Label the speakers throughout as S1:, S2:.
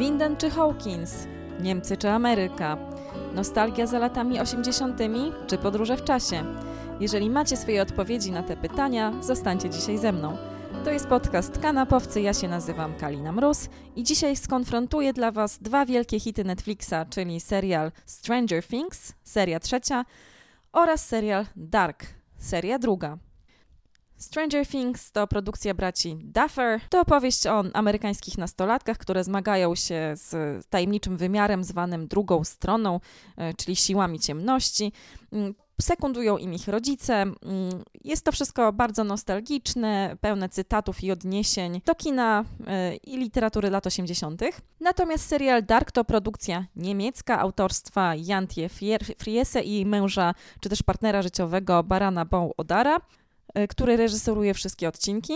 S1: Winden czy Hawkins? Niemcy czy Ameryka? Nostalgia za latami 80. czy podróże w czasie? Jeżeli macie swoje odpowiedzi na te pytania, zostańcie dzisiaj ze mną. To jest podcast Kanapowcy, ja się nazywam Kalina Mróz i dzisiaj skonfrontuję dla Was dwa wielkie hity Netflixa, czyli serial Stranger Things, seria trzecia oraz serial Dark, seria druga. Stranger Things to produkcja braci Duffer. To opowieść o amerykańskich nastolatkach, które zmagają się z tajemniczym wymiarem zwanym drugą stroną, e, czyli siłami ciemności. Mm, sekundują im ich rodzice. Mm, jest to wszystko bardzo nostalgiczne, pełne cytatów i odniesień do kina e, i literatury lat 80. Natomiast serial Dark to produkcja niemiecka autorstwa Jantje Friese i męża, czy też partnera życiowego Barana Bow Odara. E, który reżyseruje wszystkie odcinki.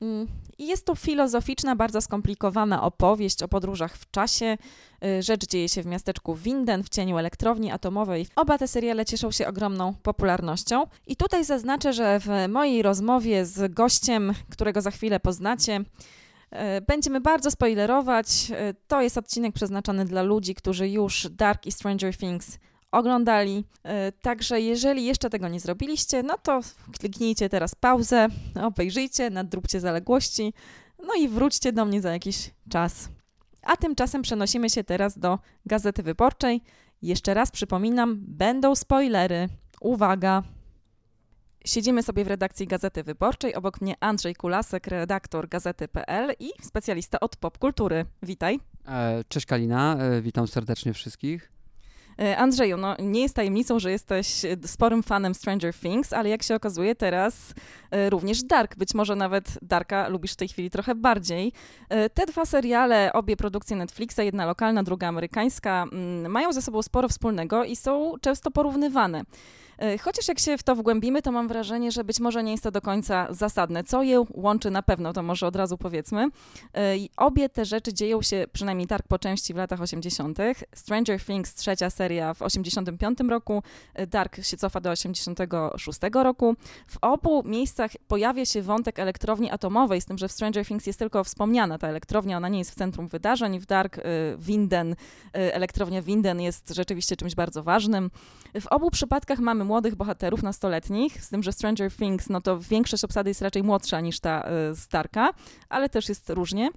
S1: Mm, I jest to filozoficzna, bardzo skomplikowana opowieść o podróżach w czasie. E, rzecz dzieje się w miasteczku Winden w cieniu elektrowni atomowej. Oba te seriale cieszą się ogromną popularnością. I tutaj zaznaczę, że w mojej rozmowie z gościem, którego za chwilę poznacie, e, Będziemy bardzo spoilerować. To jest odcinek przeznaczony dla ludzi, którzy już Dark i Stranger Things oglądali. E, także jeżeli jeszcze tego nie zrobiliście, no to kliknijcie teraz pauzę, obejrzyjcie, nadróbcie zaległości, no i wróćcie do mnie za jakiś czas. A tymczasem przenosimy się teraz do Gazety Wyborczej. Jeszcze raz przypominam, będą spoilery. Uwaga! Siedzimy sobie w redakcji Gazety Wyborczej. Obok mnie Andrzej Kulasek, redaktor gazety.pl i specjalista od popkultury. Witaj.
S2: E, cześć Kalina, e, witam serdecznie wszystkich.
S1: E, Andrzeju, no nie jest tajemnicą, że jesteś sporym fanem Stranger Things, ale jak się okazuje teraz e, również Dark. Być może nawet Darka lubisz w tej chwili trochę bardziej. E, te dwa seriale, obie produkcje Netflixa, jedna lokalna, druga amerykańska, mm, mają ze sobą sporo wspólnego i są często porównywane. E, chociaż jak się w to wgłębimy, to mam wrażenie, że być może nie jest to do końca zasadne. Co je łączy na pewno, to może od razu powiedzmy. E, obie te rzeczy dzieją się, przynajmniej tak po części w latach 80. Stranger Things, trzecia seria w 85 roku, e, Dark się cofa do 86 roku. W obu miejscach pojawia się wątek elektrowni atomowej, z tym, że w Stranger Things jest tylko wspomniana ta elektrownia, ona nie jest w centrum wydarzeń. W Dark Winden, elektrownia Winden jest rzeczywiście czymś bardzo ważnym. W obu przypadkach mamy młodych bohaterów, nastoletnich, z tym, że Stranger Things, no to większość obsady jest raczej młodsza niż ta y, Starka, ale też jest różnie.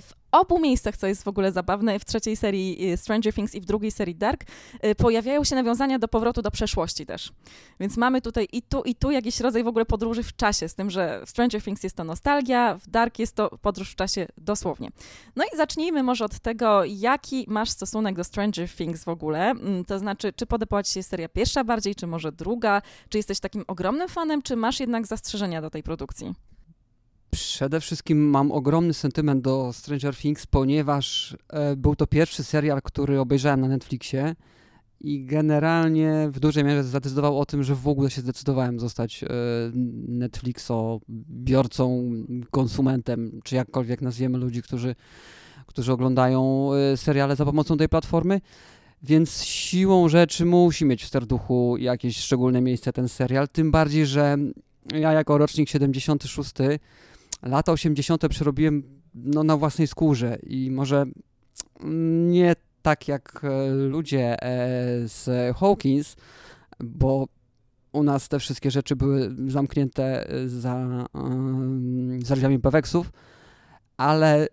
S1: W obu miejscach, co jest w ogóle zabawne, w trzeciej serii y, Stranger Things i w drugiej serii Dark, y, pojawiają się nawiązania do powrotu do przeszłości też. Więc mamy tutaj i tu, i tu jakiś rodzaj w ogóle podróży w czasie, z tym, że w Stranger Things jest to nostalgia, w Dark jest to podróż w czasie dosłownie. No i zacznijmy może od tego, jaki masz stosunek do Stranger Things w ogóle. Mm, to znaczy, czy podobała ci się seria pierwsza bardziej, czy może druga? Czy jesteś takim ogromnym fanem, czy masz jednak zastrzeżenia do tej produkcji?
S2: Przede wszystkim mam ogromny sentyment do Stranger Things, ponieważ e, był to pierwszy serial, który obejrzałem na Netflixie i generalnie w dużej mierze zadecydował o tym, że w ogóle się zdecydowałem zostać e, Netflixo biorcą, konsumentem, czy jakkolwiek nazwiemy ludzi, którzy, którzy oglądają e, seriale za pomocą tej platformy. Więc siłą rzeczy musi mieć w serduchu jakieś szczególne miejsce ten serial, tym bardziej, że ja jako rocznik 76 lata 80. przerobiłem no, na własnej skórze i może nie tak jak e, ludzie e, z Hawkins, bo u nas te wszystkie rzeczy były zamknięte e, za, za drzwiami ale,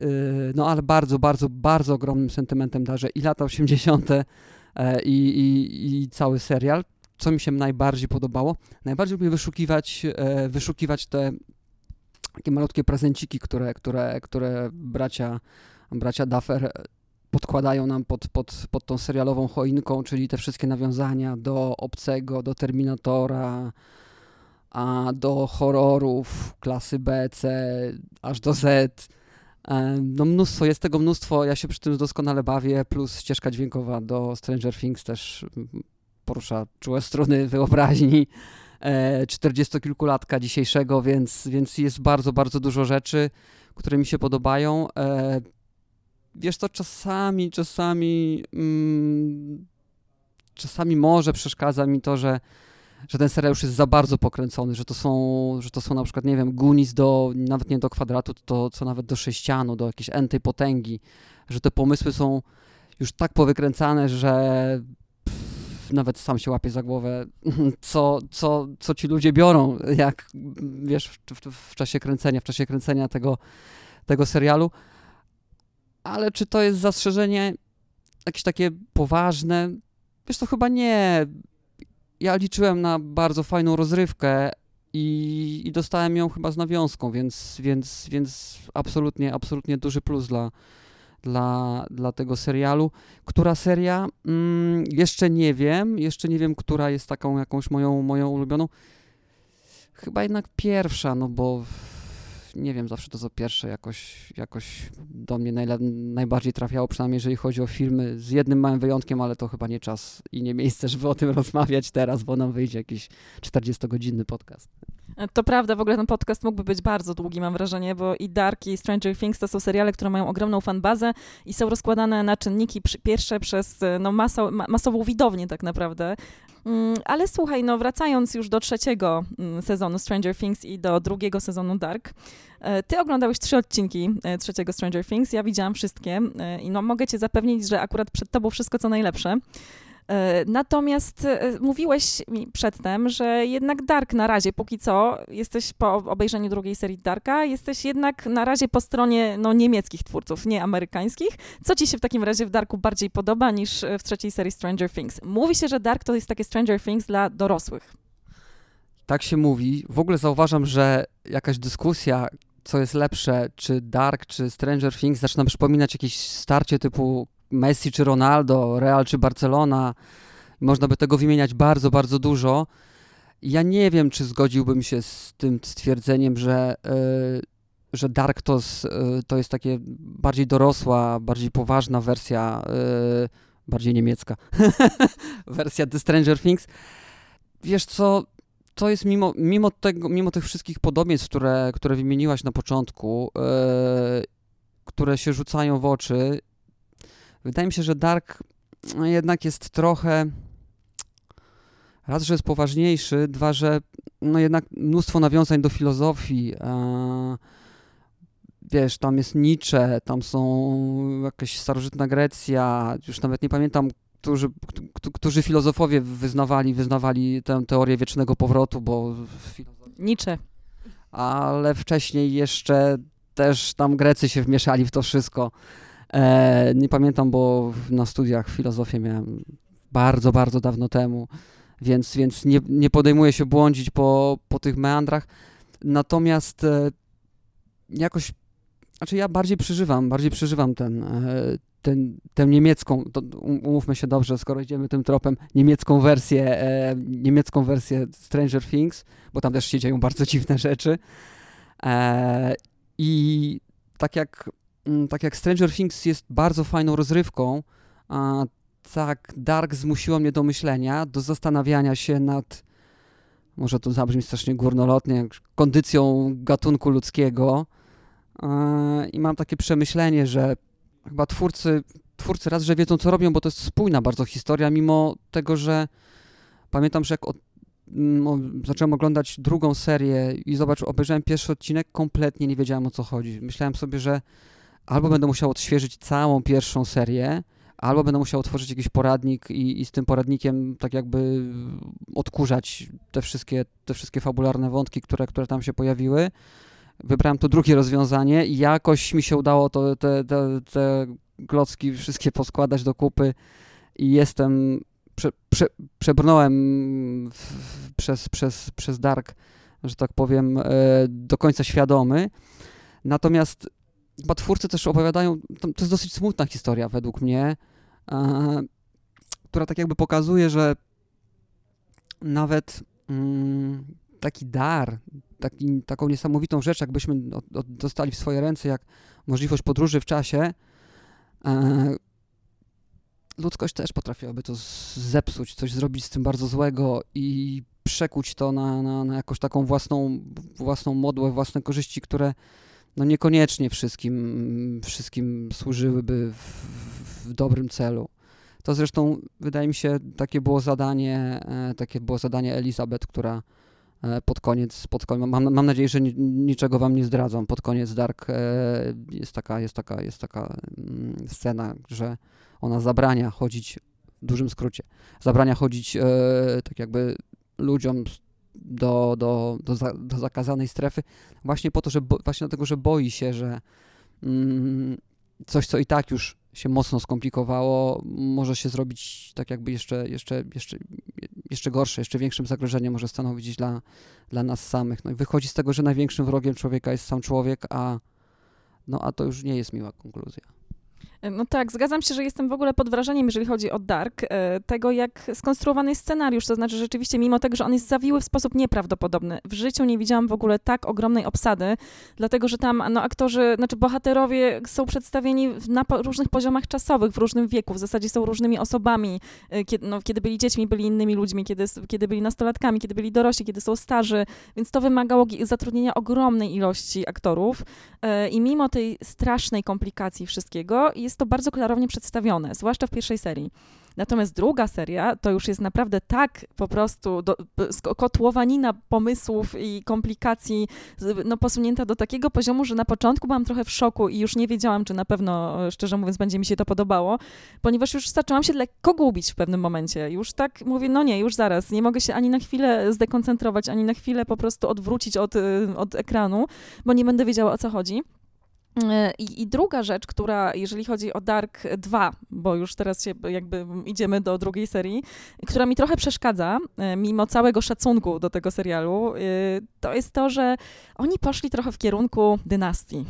S2: no, ale bardzo, bardzo, bardzo ogromnym sentymentem darzę i lata 80. I, i, i cały serial. Co mi się najbardziej podobało? Najbardziej lubię wyszukiwać, wyszukiwać te takie malutkie prezenciki, które, które, które bracia, bracia Duffer podkładają nam pod, pod, pod tą serialową choinką, czyli te wszystkie nawiązania do Obcego, do Terminatora, a do horrorów klasy B, C, aż do Z. No mnóstwo, jest tego mnóstwo, ja się przy tym doskonale bawię, plus ścieżka dźwiękowa do Stranger Things też porusza czułe struny wyobraźni. 40-kilkulatka e, dzisiejszego, więc, więc jest bardzo, bardzo dużo rzeczy, które mi się podobają. E, wiesz to czasami, czasami, mm, czasami może przeszkadza mi to, że że ten serial już jest za bardzo pokręcony, że to są, że to są na przykład, nie wiem, Gunis do, nawet nie do kwadratu, to co nawet do sześcianu, do jakiejś entej potęgi, że te pomysły są już tak powykręcane, że nawet sam się łapie za głowę, co, co, co ci ludzie biorą, jak wiesz, w, w, w czasie kręcenia, w czasie kręcenia tego, tego serialu. Ale czy to jest zastrzeżenie jakieś takie poważne? Wiesz, to chyba nie. Ja liczyłem na bardzo fajną rozrywkę i, i dostałem ją chyba z nawiązką, więc, więc, więc absolutnie, absolutnie duży plus dla, dla, dla tego serialu. Która seria? Mm, jeszcze nie wiem, jeszcze nie wiem, która jest taką jakąś moją, moją ulubioną. Chyba jednak pierwsza, no bo nie wiem, zawsze to co pierwsze jakoś, jakoś do mnie najbardziej trafiało, przynajmniej jeżeli chodzi o filmy, z jednym małym wyjątkiem, ale to chyba nie czas i nie miejsce, żeby o tym rozmawiać teraz, bo nam wyjdzie jakiś 40-godzinny podcast.
S1: To prawda, w ogóle ten podcast mógłby być bardzo długi, mam wrażenie, bo i Dark, i Stranger Things to są seriale, które mają ogromną fanbazę i są rozkładane na czynniki pierwsze przez no, maso, masową widownię tak naprawdę. Mm, ale słuchaj, no wracając już do trzeciego mm, sezonu Stranger Things i do drugiego sezonu Dark, e, ty oglądałeś trzy odcinki e, trzeciego Stranger Things, ja widziałam wszystkie e, i no mogę cię zapewnić, że akurat przed tobą wszystko co najlepsze. E, natomiast e, mówiłeś mi przedtem, że jednak Dark na razie, póki co, jesteś po obejrzeniu drugiej serii Darka, jesteś jednak na razie po stronie no, niemieckich twórców, nie amerykańskich. Co ci się w takim razie w Darku bardziej podoba niż w trzeciej serii Stranger Things? Mówi się, że Dark to jest takie Stranger Things dla dorosłych.
S2: Tak się mówi. W ogóle zauważam, że jakaś dyskusja, co jest lepsze, czy Dark, czy Stranger Things, zaczyna przypominać jakieś starcie typu Messi czy Ronaldo, Real czy Barcelona. Można by tego wymieniać bardzo, bardzo dużo. Ja nie wiem, czy zgodziłbym się z tym stwierdzeniem, że, yy, że Dark to, yy, to jest takie bardziej dorosła, bardziej poważna wersja, yy, bardziej niemiecka wersja The Stranger Things. Wiesz co, to jest mimo, mimo, tego, mimo tych wszystkich podobieństw, które, które wymieniłaś na początku, które się rzucają w oczy Wydaje mi się, że Dark no, jednak jest trochę. Raz, że jest poważniejszy, dwa, że no jednak mnóstwo nawiązań do filozofii. Wiesz, tam jest Nietzsche, tam są jakaś starożytna Grecja, już nawet nie pamiętam, którzy, którzy filozofowie wyznawali, wyznawali tę teorię wiecznego powrotu, bo...
S1: Nietzsche.
S2: Ale wcześniej jeszcze też tam Grecy się wmieszali w to wszystko. E, nie pamiętam, bo na studiach filozofię miałem bardzo, bardzo dawno temu, więc, więc nie, nie podejmuję się błądzić po, po tych meandrach. Natomiast e, jakoś, znaczy ja bardziej przeżywam, bardziej przeżywam ten, e, ten, tę niemiecką, to umówmy się dobrze, skoro idziemy tym tropem, niemiecką wersję, e, niemiecką wersję Stranger Things, bo tam też się dzieją bardzo dziwne rzeczy. E, I tak jak tak jak Stranger Things jest bardzo fajną rozrywką, a tak Dark zmusiło mnie do myślenia, do zastanawiania się nad, może to zabrzmi strasznie górnolotnie, kondycją gatunku ludzkiego. I mam takie przemyślenie, że chyba twórcy, twórcy raz, że wiedzą co robią, bo to jest spójna bardzo historia, mimo tego, że pamiętam, że jak od, no, zacząłem oglądać drugą serię i zobacz, obejrzałem pierwszy odcinek, kompletnie nie wiedziałem o co chodzi. Myślałem sobie, że albo będę musiał odświeżyć całą pierwszą serię, albo będę musiał otworzyć jakiś poradnik i, i, z tym poradnikiem tak jakby odkurzać te wszystkie, te wszystkie fabularne wątki, które, które tam się pojawiły. Wybrałem to drugie rozwiązanie i jakoś mi się udało to, te, te, te klocki wszystkie poskładać do kupy i jestem, prze, prze, przebrnąłem w, przez, przez, przez Dark, że tak powiem, e, do końca świadomy. Natomiast Chyba twórcy też opowiadają, to jest dosyć smutna historia według mnie, e, która tak jakby pokazuje, że nawet mm, taki dar, taki, taką niesamowitą rzecz, jakbyśmy dostali w swoje ręce, jak możliwość podróży w czasie, e, ludzkość też potrafiłaby to zepsuć, coś zrobić z tym bardzo złego i przekuć to na, na, na jakąś taką własną, własną modłę, własne korzyści, które no niekoniecznie wszystkim, wszystkim służyłyby w, w dobrym celu. To zresztą wydaje mi się takie było zadanie, e, takie było zadanie Elizabeth, która e, pod koniec, pod koniec mam, mam nadzieję, że niczego wam nie zdradzam. Pod koniec Dark e, jest taka, jest taka, jest taka mm, scena, że ona zabrania chodzić, w dużym skrócie, zabrania chodzić tak jakby ludziom do, do, do, za, do zakazanej strefy, właśnie po to, że bo, właśnie dlatego, że boi się, że mm, coś, co i tak już się mocno skomplikowało, może się zrobić tak jakby jeszcze, jeszcze, jeszcze, jeszcze gorsze, jeszcze większym zagrożeniem może stanowić dla, dla nas samych. No i wychodzi z tego, że największym wrogiem człowieka jest sam człowiek, a, no, a to już nie jest miła konkluzja.
S1: No tak, zgadzam się, że jestem w ogóle pod wrażeniem, jeżeli chodzi o Dark, e, tego jak skonstruowany jest scenariusz, to znaczy rzeczywiście mimo tego, że on jest zawiły w sposób nieprawdopodobny. W życiu nie widziałam w ogóle tak ogromnej obsady, dlatego że tam no, aktorzy, znaczy bohaterowie są przedstawieni na różnych poziomach czasowych, w różnym wieku, w zasadzie są różnymi osobami, e, kiedy, no, kiedy byli dziećmi, byli innymi ludźmi, kiedy, kiedy byli nastolatkami, kiedy byli dorośli, kiedy są starzy, więc to wymagało zatrudnienia ogromnej ilości aktorów. E, i mimo tej strasznej komplikacji wszystkiego jest jest to bardzo klarownie przedstawione, zwłaszcza w pierwszej serii. Natomiast druga seria to już jest naprawdę tak po prostu do, kotłowanina pomysłów i komplikacji no, posunięta do takiego poziomu, że na początku byłam trochę w szoku i już nie wiedziałam, czy na pewno, szczerze mówiąc, będzie mi się to podobało, ponieważ już zaczęłam się lekko gubić w pewnym momencie. Już tak mówię, no nie, już zaraz, nie mogę się ani na chwilę zdekoncentrować, ani na chwilę po prostu odwrócić od, od ekranu, bo nie będę wiedziała o co chodzi. E, I, I, druga rzecz, która, jeżeli chodzi o Dark 2, bo już teraz się jakby idziemy do drugiej serii, która mi trochę przeszkadza, e, mimo całego szacunku do tego serialu, e, to jest to, że oni poszli trochę w kierunku dynastii.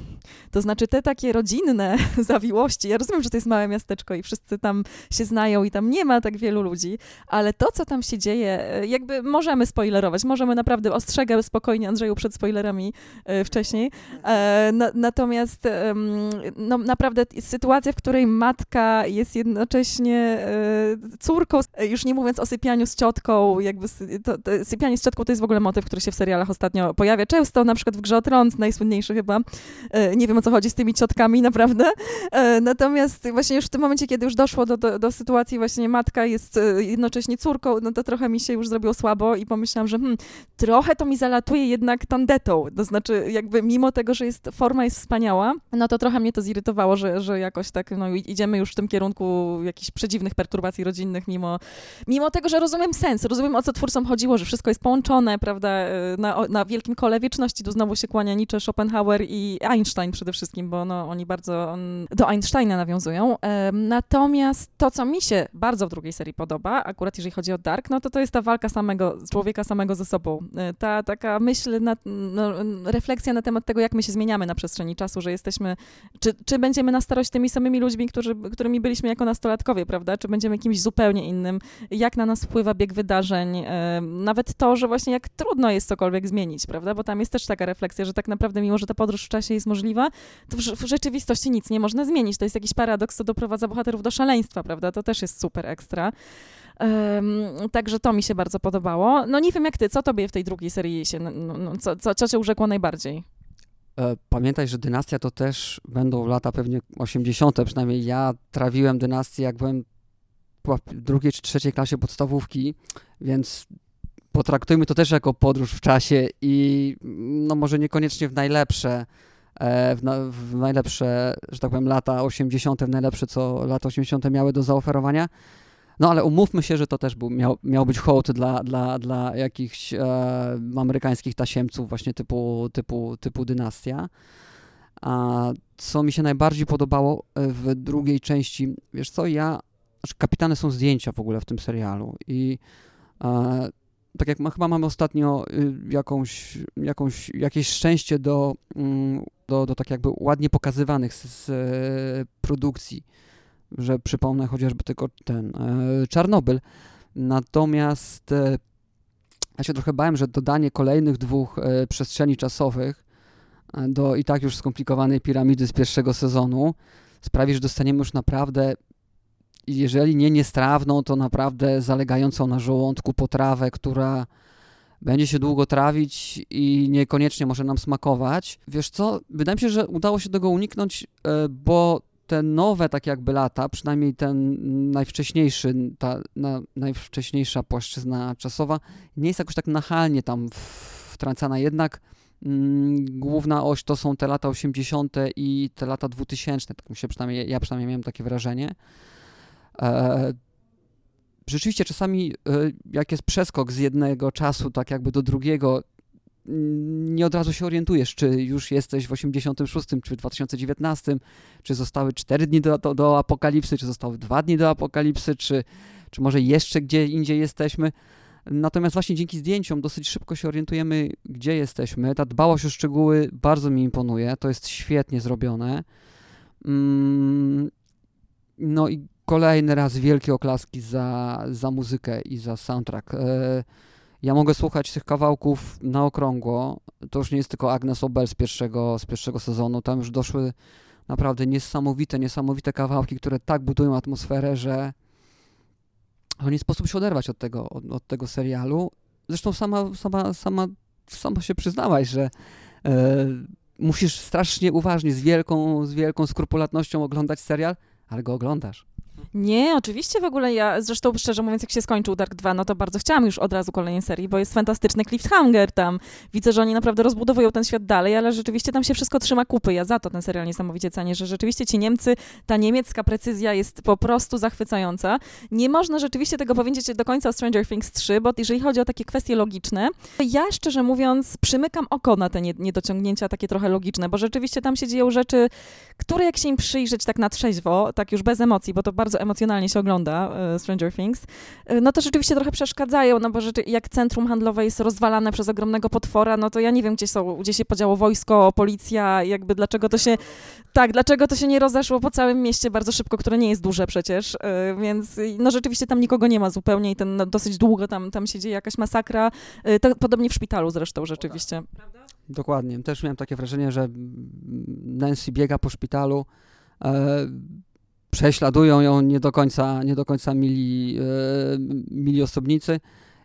S1: To znaczy te takie rodzinne zawiłości. Ja rozumiem, że to jest małe miasteczko i wszyscy tam się znają i tam nie ma tak wielu ludzi, ale to, co tam się dzieje, jakby możemy spoilerować, możemy naprawdę, ostrzegać spokojnie Andrzeju przed spoilerami wcześniej. Natomiast jest no, naprawdę sytuacja, w której matka jest jednocześnie e, córką, już nie mówiąc o sypianiu z ciotką, jakby to, to, sypianie z ciotką to jest w ogóle motyw, który się w serialach ostatnio pojawia często, na przykład w Grze o najsłynniejszy chyba. E, nie wiem, o co chodzi z tymi ciotkami, naprawdę. E, natomiast właśnie już w tym momencie, kiedy już doszło do, do, do sytuacji właśnie matka jest jednocześnie córką, no to trochę mi się już zrobiło słabo i pomyślałam, że hmm, trochę to mi zalatuje jednak tandetą, to znaczy jakby mimo tego, że jest, forma jest wspaniała, no to trochę mnie to zirytowało, że, że jakoś tak no, idziemy już w tym kierunku jakichś przedziwnych perturbacji rodzinnych, mimo, mimo tego, że rozumiem sens, rozumiem o co twórcom chodziło, że wszystko jest połączone, prawda, na, na wielkim kole wieczności, tu znowu się kłania Nietzsche, Schopenhauer i Einstein przede wszystkim, bo no, oni bardzo do Einsteina nawiązują. Natomiast to, co mi się bardzo w drugiej serii podoba, akurat jeżeli chodzi o Dark, no to to jest ta walka samego, człowieka samego ze sobą. E, ta taka myśl, na, no, refleksja na temat tego, jak my się zmieniamy na przestrzeni czasu, że jesteśmy, czy, czy będziemy na starość tymi samymi ludźmi, którzy, którymi byliśmy jako nastolatkowie, prawda? Czy będziemy kimś zupełnie innym? Jak na nas wpływa bieg wydarzeń? Nawet to, że właśnie jak trudno jest cokolwiek zmienić, prawda? Bo tam jest też taka refleksja, że tak naprawdę mimo, że ta podróż w czasie jest możliwa, to w, w rzeczywistości nic nie można zmienić. To jest jakiś paradoks, co doprowadza bohaterów do szaleństwa, prawda? To też jest super ekstra. Um, także to mi się bardzo podobało. No nie wiem jak ty, co tobie w tej drugiej serii się, no, no, co, co, co cię urzekło najbardziej?
S2: E, pamiętaj, że dynastia to też będą lata pewnie 80. Przynajmniej ja trawiłem dynastię, jak byłem w drugiej czy trzeciej klasie podstawówki, więc potraktujmy to też jako podróż w czasie i no może niekoniecznie w najlepsze, e, w, na, w najlepsze, że tak powiem, lata 80., w najlepsze, co lata 80. miały do zaoferowania, no ale umówmy się, że to też był, miał, miał być hołd dla, dla, dla jakichś e, amerykańskich tasiemców właśnie typu, typu, typu dynastia. A co mi się najbardziej podobało e, w drugiej części, wiesz co, ja, znaczy kapitane są zdjęcia w ogóle w tym serialu i e, tak jak ma, chyba mamy ostatnio y, jakąś, jakąś, jakieś szczęście do, mm, do, do tak jakby ładnie pokazywanych z, z produkcji że przypomnę chociażby tylko ten e, Czarnobyl. Natomiast e, ja się trochę bałem, że dodanie kolejnych dwóch e, przestrzeni czasowych do i tak już skomplikowanej piramidy z pierwszego sezonu sprawi, że dostaniemy już naprawdę, jeżeli nie niestrawną, to naprawdę zalegającą na żołądku potrawę, która będzie się długo trawić i niekoniecznie może nam smakować. Wiesz co, wydaje mi się, że udało się tego uniknąć, bo te nowe tak jakby lata, przynajmniej ten najwcześniejszy, ta na, najwcześniejsza płaszczyzna czasowa, nie jest jakoś tak nachalnie tam wtrącana. Jednak mm, główna oś to są te lata 80. i te lata 2000. Tak mi się przynajmniej, ja przynajmniej miałem takie wrażenie. E, rzeczywiście czasami, e, jak jest przeskok z jednego czasu, tak jakby do drugiego, nie od razu się orientujesz, czy już jesteś w 86, czy w 2019, czy zostały 4 dni do, do, do apokalipsy, czy zostały 2 dni do apokalipsy, czy, czy może jeszcze gdzie indziej jesteśmy. Natomiast właśnie dzięki zdjęciom dosyć szybko się orientujemy, gdzie jesteśmy. Ta dbałość o szczegóły bardzo mi imponuje. To jest świetnie zrobione. Mm, no i kolejny raz wielkie oklaski za, za muzykę i za soundtrack. Ja mogę słuchać tych kawałków na okrągło. To już nie jest tylko Agnes Obel z pierwszego, z pierwszego sezonu. Tam już doszły naprawdę niesamowite, niesamowite kawałki, które tak budują atmosferę, że nie sposób się oderwać od tego, od, od, tego serialu. Zresztą sama, sama, sama, sama się przyznałaś, że e, musisz strasznie uważnie, z wielką, z wielką skrupulatnością oglądać serial, ale go oglądasz.
S1: Nie, oczywiście w ogóle ja, zresztą szczerze mówiąc, jak się skończył Dark 2, no to bardzo chciałam już od razu kolejnej serii, bo jest fantastyczny cliffhanger tam. Widzę, że oni naprawdę rozbudowują ten świat dalej, ale rzeczywiście tam się wszystko trzyma kupy. Ja za to ten serial niesamowicie cenię, że rzeczywiście ci Niemcy, ta niemiecka precyzja jest po prostu zachwycająca. Nie można rzeczywiście tego powiedzieć do końca o Stranger Things 3, bo jeżeli chodzi o takie kwestie logiczne, ja szczerze mówiąc przymykam oko na te niedociągnięcia takie trochę logiczne, bo rzeczywiście tam się dzieją rzeczy, które jak się im przyjrzeć tak na trzeźwo, tak już bez emocji, bo to bardzo emocjonalnie się ogląda e, Stranger Things, e, no to rzeczywiście trochę przeszkadzają, no bo jak centrum handlowe jest rozwalane przez ogromnego potwora, no to ja nie wiem, gdzie, są, gdzie się podziało wojsko, policja, jakby dlaczego to się, tak, dlaczego to się nie rozeszło po całym mieście bardzo szybko, które nie jest duże przecież, e, więc no rzeczywiście tam nikogo nie ma zupełnie i ten no, dosyć długo tam, tam się dzieje jakaś masakra, to, podobnie w szpitalu zresztą rzeczywiście.
S2: Dokładnie, też miałem takie wrażenie, że Nancy biega po szpitalu, prześladują ją nie do końca, nie do końca mili, e, mili osobnicy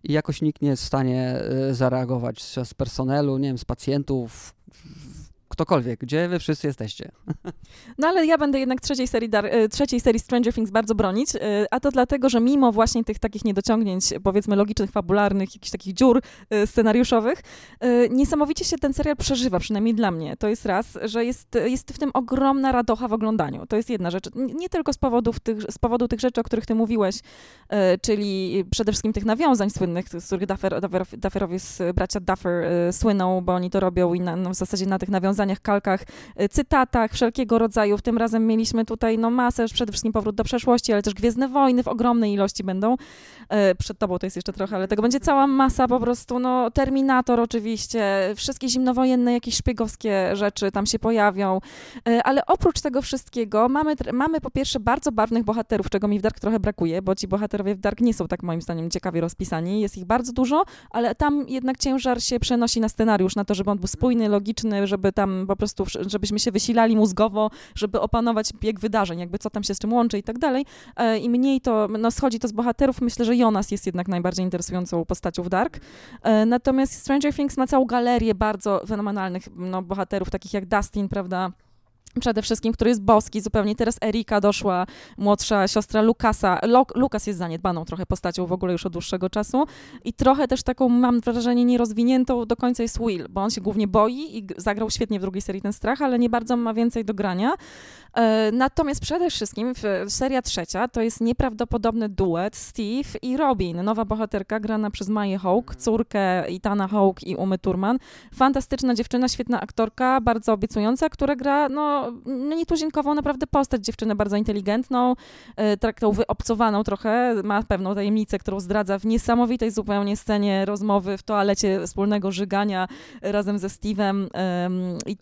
S2: i jakoś nikt nie jest w stanie e, zareagować. Z personelu, nie wiem, z pacjentów, ktokolwiek, gdzie wy wszyscy jesteście.
S1: No ale ja będę jednak trzeciej serii, e, trzeciej serii Stranger Things bardzo bronić, e, a to dlatego, że mimo właśnie tych takich niedociągnięć, powiedzmy logicznych, fabularnych, jakichś takich dziur e, scenariuszowych, niesamowicie się ten serial przeżywa, przynajmniej dla mnie. To jest raz, że jest, jest w tym ogromna radocha w oglądaniu. To jest jedna rzecz. Nie tylko z, powodów tych, z powodu tych rzeczy, o których ty mówiłeś, czyli przede wszystkim tych nawiązań słynnych, z których Duffer, Duffer, Dufferowie, bracia Duffer słyną, bo oni to robią i na, no, w zasadzie na tych nawiązaniach nawiązaniach, kalkach, y, cytatach wszelkiego rodzaju. W tym razem mieliśmy tutaj no, masę, przede wszystkim powrót do przeszłości, ale też Gwiezdne Wojny w ogromnej ilości będą. Y, przed tobą to jest jeszcze trochę, ale tego będzie cała masa po prostu, no Terminator oczywiście, wszystkie zimnowojenne jakieś szpiegowskie rzeczy tam się pojawią, y, ale oprócz tego wszystkiego mamy, mamy po pierwsze bardzo barwnych bohaterów, czego mi w Dark trochę brakuje, bo ci bohaterowie w Dark nie są tak moim zdaniem ciekawie rozpisani, jest ich bardzo dużo, ale tam jednak ciężar się przenosi na scenariusz, na to, żeby on był spójny, logiczny, żeby tam po prostu, żebyśmy się wysilali mózgowo, żeby opanować bieg wydarzeń, jakby co tam się z czym łączy i tak dalej. E, I mniej to, no schodzi to z bohaterów. Myślę, że Jonas jest jednak najbardziej interesującą postacią w Dark. E, natomiast Stranger Things ma całą galerię bardzo fenomenalnych no, bohaterów, takich jak Dustin, prawda? Przede wszystkim, który jest boski zupełnie. Teraz Erika doszła, młodsza siostra Lukasa. Lukas jest zaniedbaną trochę postacią w ogóle już od dłuższego czasu i trochę też taką, mam wrażenie, nierozwiniętą do końca jest Will, bo on się głównie boi i zagrał świetnie w drugiej serii ten strach, ale nie bardzo ma więcej do grania. E, natomiast przede wszystkim seria trzecia to jest nieprawdopodobny duet Steve i Robin, nowa bohaterka grana przez Maję Hawk, córkę Itana Hawk i Umy Turman. Fantastyczna dziewczyna, świetna aktorka, bardzo obiecująca, która gra, no, no nietuzinkową naprawdę postać, dziewczynę bardzo inteligentną, e, taką wyobcowaną trochę, ma pewną tajemnicę, którą zdradza w niesamowitej zupełnie scenie rozmowy w toalecie wspólnego żygania razem ze Steve'em. I,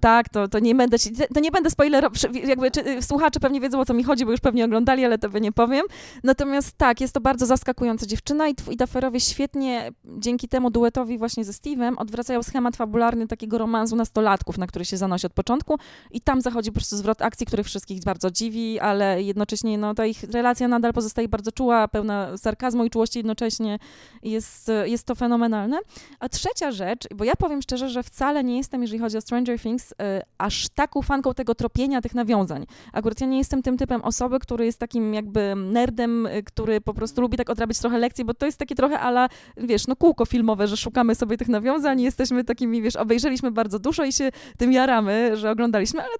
S1: tak, to, to nie będę, to nie będę spoilerować, jakby czy, y, słuchacze pewnie wiedzą o co mi chodzi, bo już pewnie oglądali, ale to nie powiem. Natomiast tak, jest to bardzo zaskakująca dziewczyna i, i Daferowie świetnie dzięki temu duetowi właśnie ze Steve'em odwracają schemat fabularny takiego romansu nastolatków, na który się zanosi od początku i tam zachodzi po prostu zwrot akcji, który wszystkich bardzo dziwi, ale jednocześnie no, ta ich relacja nadal pozostaje bardzo czuła, pełna sarkazmu i czułości jednocześnie. Jest, jest to fenomenalne. A trzecia rzecz, bo ja powiem szczerze, że wcale nie jestem, jeżeli chodzi o Stranger Things, y, aż tak ufanką tego tropienia tych nawiązań. Akurat ja nie jestem tym typem osoby, który jest takim jakby nerdem, y, który po prostu lubi tak odrabiać trochę lekcji, bo to jest takie trochę ala, wiesz, no kółko filmowe, że szukamy sobie tych nawiązań jesteśmy takimi, wiesz, obejrzeliśmy bardzo dużo i się tym jaramy, że oglądaliśmy, ale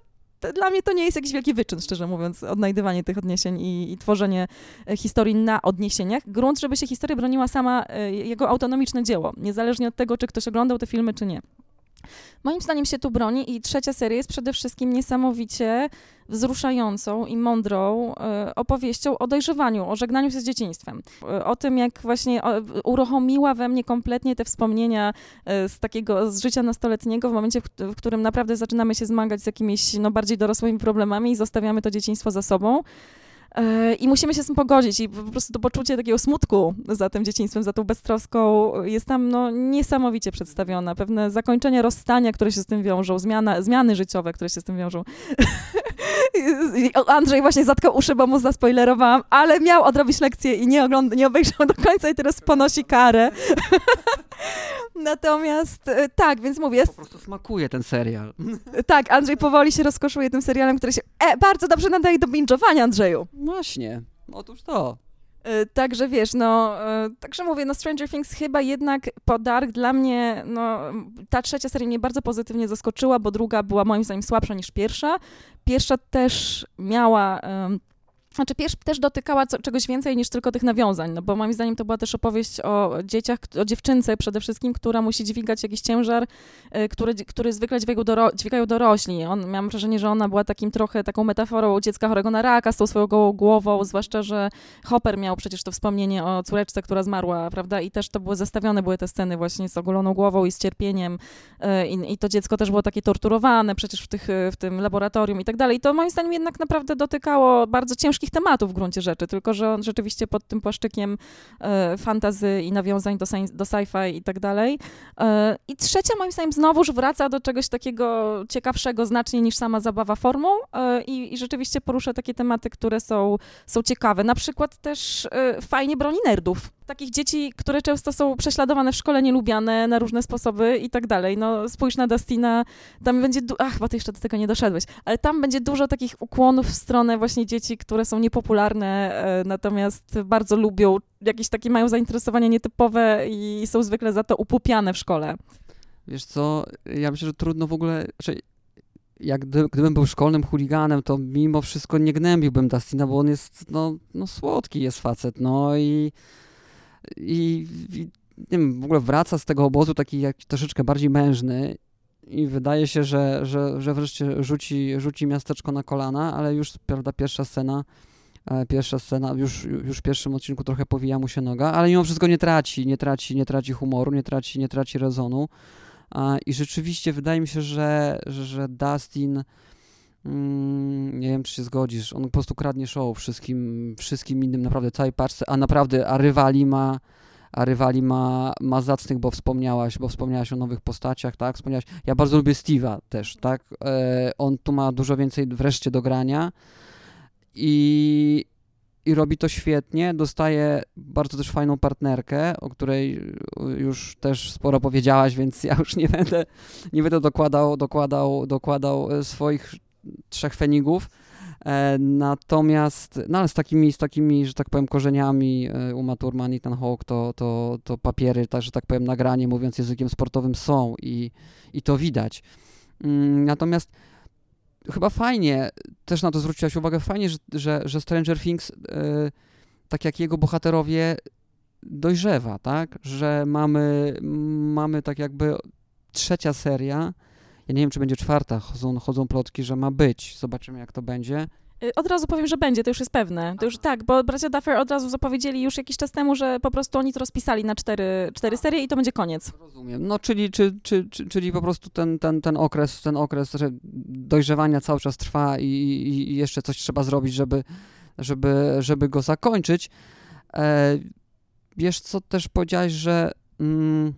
S1: dla mnie to nie jest jakiś wielki wyczyn, szczerze mówiąc, odnajdywanie tych odniesień i, i, tworzenie e, historii na odniesieniach. Grunt, żeby się historia broniła sama, e, jego autonomiczne dzieło, niezależnie od tego, czy ktoś oglądał te filmy, czy nie. Moim zdaniem się tu broni i trzecia seria jest przede wszystkim niesamowicie wzruszającą i mądrą e, opowieścią o dojrzewaniu, o żegnaniu się z dzieciństwem. E, o tym, jak właśnie uruchomiła we mnie kompletnie te wspomnienia e, z takiego, z życia nastoletniego w momencie, w którym naprawdę zaczynamy się zmagać z jakimiś no, bardziej dorosłymi problemami i zostawiamy to dzieciństwo za sobą. I musimy się z tym pogodzić i po prostu to poczucie takiego smutku za tym dzieciństwem, za tą beztroską jest tam no, niesamowicie przedstawione. Pewne zakończenie rozstania, które się z tym wiążą, zmiana, zmiany życiowe, które się z tym wiążą. Andrzej właśnie zatkał uszy, bo mu zaspoilerowałam, ale miał odrobić lekcję i nie, ogląd- nie obejrzał do końca i teraz ponosi karę. Natomiast e, tak, więc mówię.
S2: Po prostu smakuje ten serial.
S1: Tak, Andrzej powoli się rozkoszuje tym serialem, który się e, bardzo dobrze nadaje do binge'owania, Andrzeju.
S2: Właśnie, otóż to.
S1: E, także wiesz, no, e, także mówię, no Stranger Things chyba jednak podark dla mnie, no, ta trzecia seria mnie bardzo pozytywnie zaskoczyła, bo druga była moim zdaniem słabsza niż pierwsza. Pierwsza też miała um, znaczy, Pierz też dotykała co, czegoś więcej niż tylko tych nawiązań, no bo moim zdaniem to była też opowieść o dzieciach, o dziewczynce przede wszystkim, która musi dźwigać jakiś ciężar, y, który, który zwykle dźwigają, doro, dźwigają dorośli. On, miałam wrażenie, że ona była takim trochę taką metaforą dziecka chorego na raka z tą swoją głową, zwłaszcza, że Hopper miał przecież to wspomnienie o córeczce, która zmarła, prawda, i też to były zestawione były te sceny właśnie z ogoloną głową i z cierpieniem y, i, i to dziecko też było takie torturowane przecież w, tych, w tym laboratorium i tak dalej. I to moim zdaniem jednak naprawdę dotykało bardzo ciężkich wszystkich tematów w gruncie rzeczy, tylko że on rzeczywiście pod tym płaszczykiem e, fantazy i nawiązań do, do sci-fi i tak dalej. E, I trzecia moim zdaniem znowuż wraca do czegoś takiego ciekawszego znacznie niż sama zabawa formą e, i, i, rzeczywiście porusza takie tematy, które są, są ciekawe. Na przykład też e, fajnie broni nerdów takich dzieci, które często są prześladowane w szkole, nielubiane na różne sposoby i tak dalej. No spójrz na Dustina, tam będzie, du- ach, bo ty jeszcze do tego nie doszedłeś, ale tam będzie dużo takich ukłonów w stronę właśnie dzieci, które są niepopularne, e, natomiast bardzo lubią, jakieś takie mają zainteresowania nietypowe i są zwykle za to upupiane w szkole.
S2: Wiesz co, ja myślę, że trudno w ogóle, znaczy jak gdy, gdybym był szkolnym chuliganem, to mimo wszystko nie gnębiłbym Dustina, bo on jest, no, no słodki jest facet, no i i, i nie wiem, w ogóle wraca z tego obozu taki jak troszeczkę bardziej mężny i wydaje się, że, że, że wreszcie rzuci, rzuci miasteczko na kolana, ale już, prawda, pierwsza scena, e, pierwsza scena, już, już w pierwszym odcinku trochę powija mu się noga, ale mimo wszystko nie traci, nie traci, nie traci humoru, nie traci, nie traci rezonu. I rzeczywiście wydaje mi się, że, że Dustin Mm, nie wiem, czy się zgodzisz. On po prostu kradnie show wszystkim, wszystkim innym, naprawdę całej paczce, a naprawdę, a rywali ma, a rywali ma, ma zacnych, bo wspomniałaś, bo wspomniałaś o nowych postaciach, tak? Wspomniałaś, ja bardzo lubię Steve'a też, tak? E, on tu ma dużo więcej wreszcie do grania i, i robi to świetnie, dostaje bardzo też fajną partnerkę, o której już też sporo powiedziałaś, więc ja już nie będę, nie będę dokładał, dokładał, dokładał swoich trzech fenigów. E, natomiast, no ale z takimi, z takimi, że tak powiem, korzeniami e, Uma Thurman i ten Hawk, to, to, to papiery, tak, że tak powiem, nagranie, mówiąc językiem sportowym są i, i to widać. Mm, natomiast chyba fajnie, też na to zwróciłaś uwagę, fajnie, że, że, że Stranger Things, e, tak jak jego bohaterowie, dojrzewa, tak? Że mamy, mamy tak jakby trzecia seria, ja nie wiem, czy będzie czwarta, chodzą, chodzą plotki, że ma być. Zobaczymy, jak to będzie.
S1: Y, od razu powiem, że będzie, to już jest pewne. To już tak, bo bracia Duffer od razu zapowiedzieli już jakiś czas temu, że po prostu oni to rozpisali na cztery, cztery serie i to będzie koniec.
S2: Rozumiem. No, czyli, czy, czy, czy, czyli po prostu ten, ten, ten okres, ten okres dojrzewania cały czas trwa i, i, jeszcze coś trzeba zrobić, żeby, żeby, żeby go zakończyć. E, wiesz co, też powiedziałeś, że mm,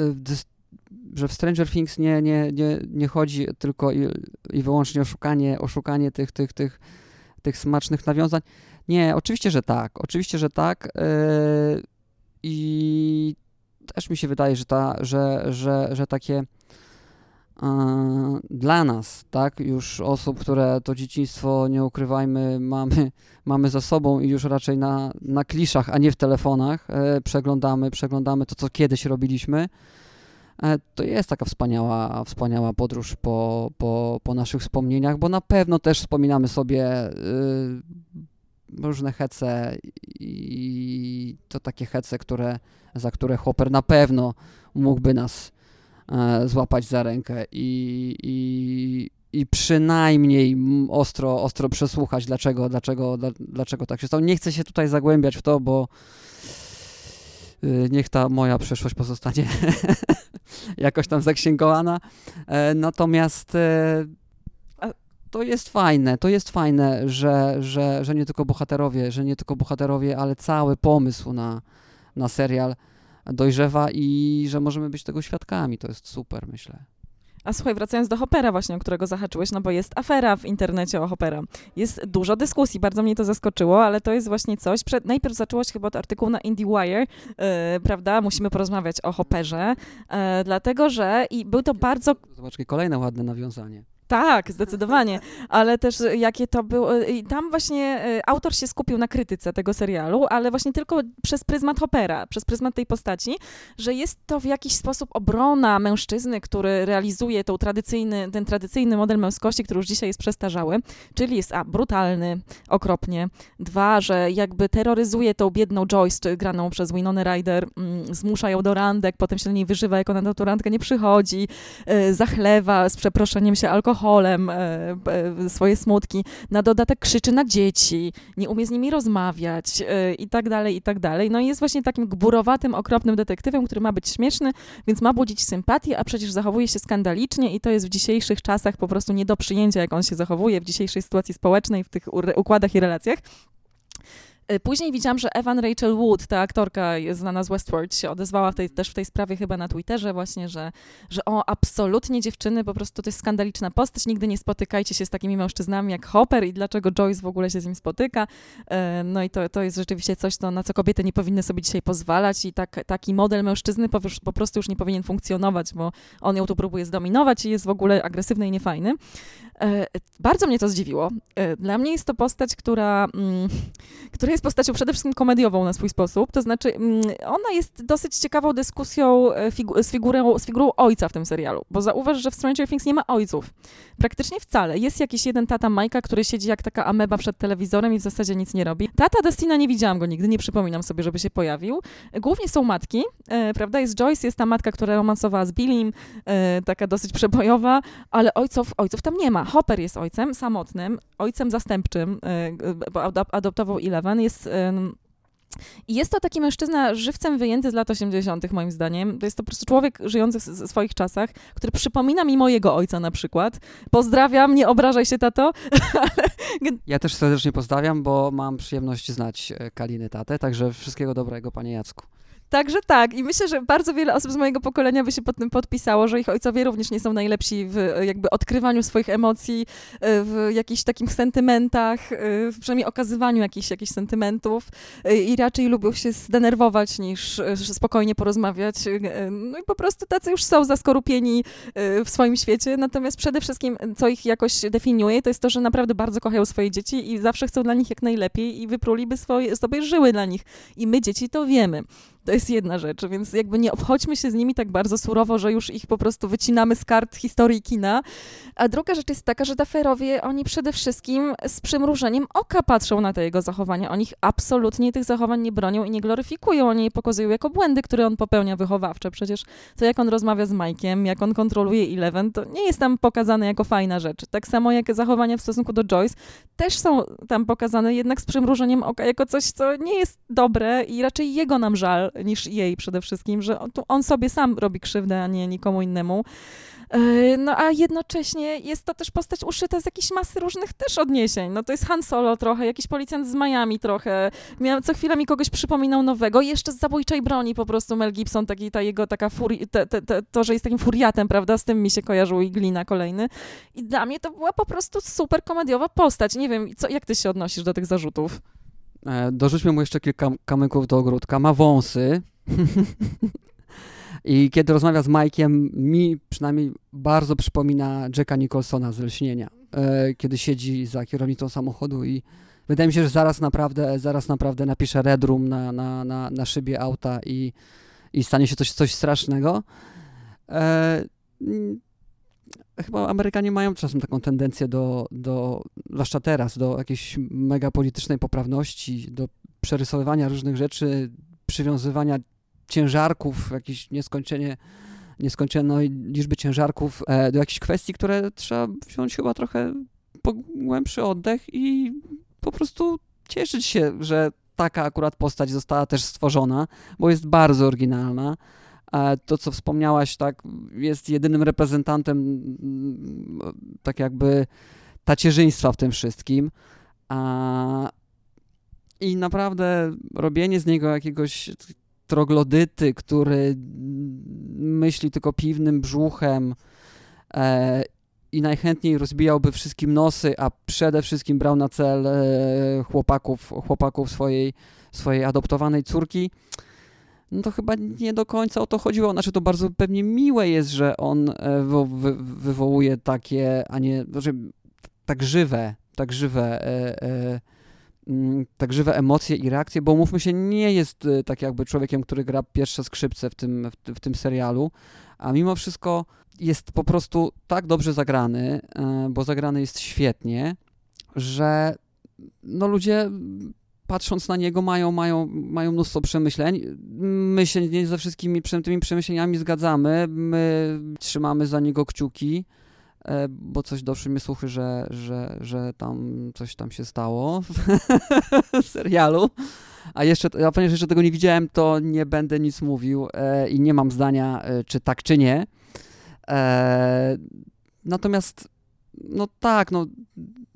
S2: y, że w Stranger Things nie, nie, nie, nie chodzi tylko i, i wyłącznie o szukanie, o szukanie tych, tych, tych, tych smacznych nawiązań. Nie, oczywiście, że tak. Oczywiście, że tak. Yy, I też mi się wydaje, że, ta, że, że, że takie dla nas, tak, już osób, które to dzieciństwo, nie ukrywajmy, mamy, mamy za sobą i już raczej na, na kliszach, a nie w telefonach e, przeglądamy, przeglądamy to, co kiedyś robiliśmy, to jest taka wspaniała, wspaniała podróż po, po, po naszych wspomnieniach, bo na pewno też wspominamy sobie e, różne hece i to takie hece, które, za które Hopper na pewno mógłby nas E, złapać za rękę i, i, i przynajmniej ostro, ostro przesłuchać, dlaczego, dlaczego, dlaczego tak się stało. Nie chcę się tutaj zagłębiać w to, bo y, niech ta moja przeszłość pozostanie jakoś tam zaksięgowana. E, natomiast e, to jest fajne, to jest fajne, że, że, że nie tylko bohaterowie, że nie tylko bohaterowie, ale cały pomysł na, na serial dojrzewa i że możemy być tego świadkami. To jest super, myślę.
S1: A słuchaj, wracając do Hopera właśnie, o którego zahaczyłeś, no bo jest afera w internecie o Hopera. Jest dużo dyskusji, bardzo mnie to zaskoczyło, ale to jest właśnie coś. Przed, najpierw zaczęło się chyba od artykułu na IndieWire, yy, prawda? Musimy porozmawiać o Hopperze, yy, dlatego że i był to bardzo...
S2: Zobacz, kolejne ładne nawiązanie.
S1: Tak, zdecydowanie, ale też jakie to było. Tam właśnie y, autor się skupił na krytyce tego serialu, ale właśnie tylko przez pryzmat Hoppera, przez pryzmat tej postaci, że jest to w jakiś sposób obrona mężczyzny, który realizuje tą tradycyjny, ten tradycyjny model męskości, który już dzisiaj jest przestarzały, czyli jest a, brutalny, okropnie, dwa, że jakby terroryzuje tą biedną Joyce, graną przez Winona Ryder, mm, zmusza ją do randek, potem się na niej wyżywa, jak ona na tą randkę nie przychodzi, zachlewa z przeproszeniem się alkoholem, alkoholem e, e, swoje smutki, na dodatek krzyczy na dzieci, nie umie z nimi rozmawiać e, i tak dalej, i tak dalej. No i jest właśnie takim gburowatym, okropnym detektywem, który ma być śmieszny, więc ma budzić sympatię, a przecież zachowuje się skandalicznie i to jest w dzisiejszych czasach po prostu nie do przyjęcia, jak on się zachowuje w dzisiejszej sytuacji społecznej, w tych układach i relacjach. Y, później widziałam, że Evan Rachel Wood, ta aktorka znana z Westworld, się odezwała w tej, też w tej sprawie chyba na Twitterze właśnie, że, że o, absolutnie dziewczyny, po prostu to jest skandaliczna postać, nigdy nie spotykajcie się z takimi mężczyznami jak Hopper i dlaczego Joyce w ogóle się z nim spotyka. Y, no i to, to jest rzeczywiście coś, to, na co kobiety nie powinny sobie dzisiaj pozwalać i tak, taki model mężczyzny po, po prostu już nie powinien funkcjonować, bo on ją tu próbuje zdominować i jest w ogóle agresywny i niefajny. Y, bardzo mnie to zdziwiło. Dla mnie jest to postać, która, mm, która jest postacią przede wszystkim komediową na swój sposób, to znaczy mm, ona jest dosyć ciekawą dyskusją e, figu z, figurą, z figurą ojca w tym serialu, bo zauważ, że w Stranger Things nie ma ojców. Praktycznie wcale. Jest jakiś jeden tata Majka, który siedzi jak taka ameba przed telewizorem i w zasadzie nic nie robi. Tata Destina nie widziałam go nigdy, nie przypominam sobie, żeby się pojawił. Głównie są matki, e, prawda? Jest Joyce, jest ta matka, która romansowała z Billym, e, taka dosyć przebojowa, ale ojców, ojców tam nie ma. Hopper jest ojcem samotnym, ojcem zastępczym, e, bo adoptował Eleven, jest i jest to taki mężczyzna żywcem wyjęty z lat 80., moim zdaniem. To jest to po prostu człowiek żyjący w swoich czasach, który przypomina mi mojego ojca na przykład. Pozdrawiam, nie obrażaj się, tato.
S2: ja też serdecznie pozdrawiam, bo mam przyjemność znać e, Kaliny tatę, także wszystkiego dobrego, panie Jacku.
S1: Także tak. I myślę, że bardzo wiele osób z mojego pokolenia by się pod tym podpisało, że ich ojcowie również nie są najlepsi w jakby odkrywaniu swoich emocji, e, w jakichś takich sentymentach, e, w przynajmniej okazywaniu jakichś, jakichś sentymentów e, i raczej lubią się zdenerwować niż spokojnie porozmawiać. No i po prostu tacy już są zaskorupieni w swoim świecie. Natomiast przede wszystkim, co ich jakoś definiuje, to jest to, że naprawdę bardzo kochają swoje dzieci i zawsze chcą dla nich jak najlepiej i wypruliby swoje, sobie żyły dla nich. I my dzieci to wiemy. To jest jedna rzecz, więc jakby nie obchodźmy się z nimi tak bardzo surowo, że już ich po prostu wycinamy z kart historii kina. A druga rzecz jest taka, że Daferowie, oni przede wszystkim z przymrużeniem oka patrzą na te jego zachowania. Oni absolutnie tych zachowań nie bronią i nie gloryfikują. Oni je pokazują jako błędy, które on popełnia wychowawcze. Przecież to, jak on rozmawia z Mike'iem, jak on kontroluje Eleven, to nie jest tam pokazane jako fajna rzecz. Tak samo jak zachowania w stosunku do Joyce też są tam pokazane jednak z przymrużeniem oka jako coś, co nie jest dobre i raczej jego nam żal niż jej przede wszystkim, że on, on sobie sam robi krzywdę, a nie nikomu innemu. E, no a jednocześnie jest to też postać uszyta z jakiejś masy różnych też odniesień. No to jest Han Solo trochę, jakiś policjant z Miami trochę. Miał, co chwilę mi kogoś przypominał nowego. Jeszcze z Zabójczej Broni po prostu Mel Gibson, taki, ta jego taka furi, te, te, te, to, że jest takim furiatem, prawda, z tym mi się kojarzył i Glina kolejny. I dla mnie to była po prostu super komediowa postać. Nie wiem, co, jak ty się odnosisz do tych zarzutów?
S2: E, dorzućmy mu jeszcze kilka kamyków do ogródka. Ma wąsy. I kiedy rozmawia z Mike'iem, mi przynajmniej bardzo przypomina Jacka Nicholsona z Lśnienia, e, kiedy siedzi za kierownicą samochodu i wydaje mi się, że zaraz naprawdę, zaraz naprawdę napisze Red Room na, na, na, na szybie auta i, i stanie się coś, coś strasznego. Chyba Amerykanie mają czasem taką tendencję do, do, zwłaszcza teraz, do jakiejś mega politycznej poprawności, do przerysowywania różnych rzeczy, przywiązywania ciężarków, jakieś nieskończenie, nieskończonej liczby ciężarków e, do jakichś kwestii, które trzeba wziąć chyba trochę głębszy oddech i po prostu cieszyć się, że taka akurat postać została też stworzona, bo jest bardzo oryginalna. To, co wspomniałaś, tak, jest jedynym reprezentantem mm, tak jakby tacierzyństwa w tym wszystkim. I naprawdę robienie z niego jakiegoś troglodyty, który myśli tylko piwnym brzuchem e, i najchętniej rozbijałby wszystkim nosy, a przede wszystkim brał na cel e, chłopaków, chłopaków swojej, swojej adoptowanej córki, no to chyba nie do końca o to chodziło. Znaczy to bardzo pewnie miłe jest, że on e, wy, wywołuje takie, a nie, znaczy, tak żywe, tak żywe e, e, Mm, tak żywe emocje i reakcje, bo mówmy się, nie jest y, tak jakby człowiekiem, który gra pierwsze skrzypce w tym, w, w tym serialu, a mimo wszystko jest po prostu tak dobrze zagrany, y, bo zagrany jest świetnie, że no ludzie patrząc na niego mają, mają, mają mnóstwo przemyśleń. My się nie ze wszystkimi tymi przemyśleniami zgadzamy, my trzymamy za niego kciuki, E, bo coś doszły mnie słuchy, że, że, że tam coś tam się stało w serialu. A jeszcze, a ponieważ jeszcze tego nie widziałem, to nie będę nic mówił e, i nie mam zdania, e, czy tak, czy nie. Natomiast, no tak, no,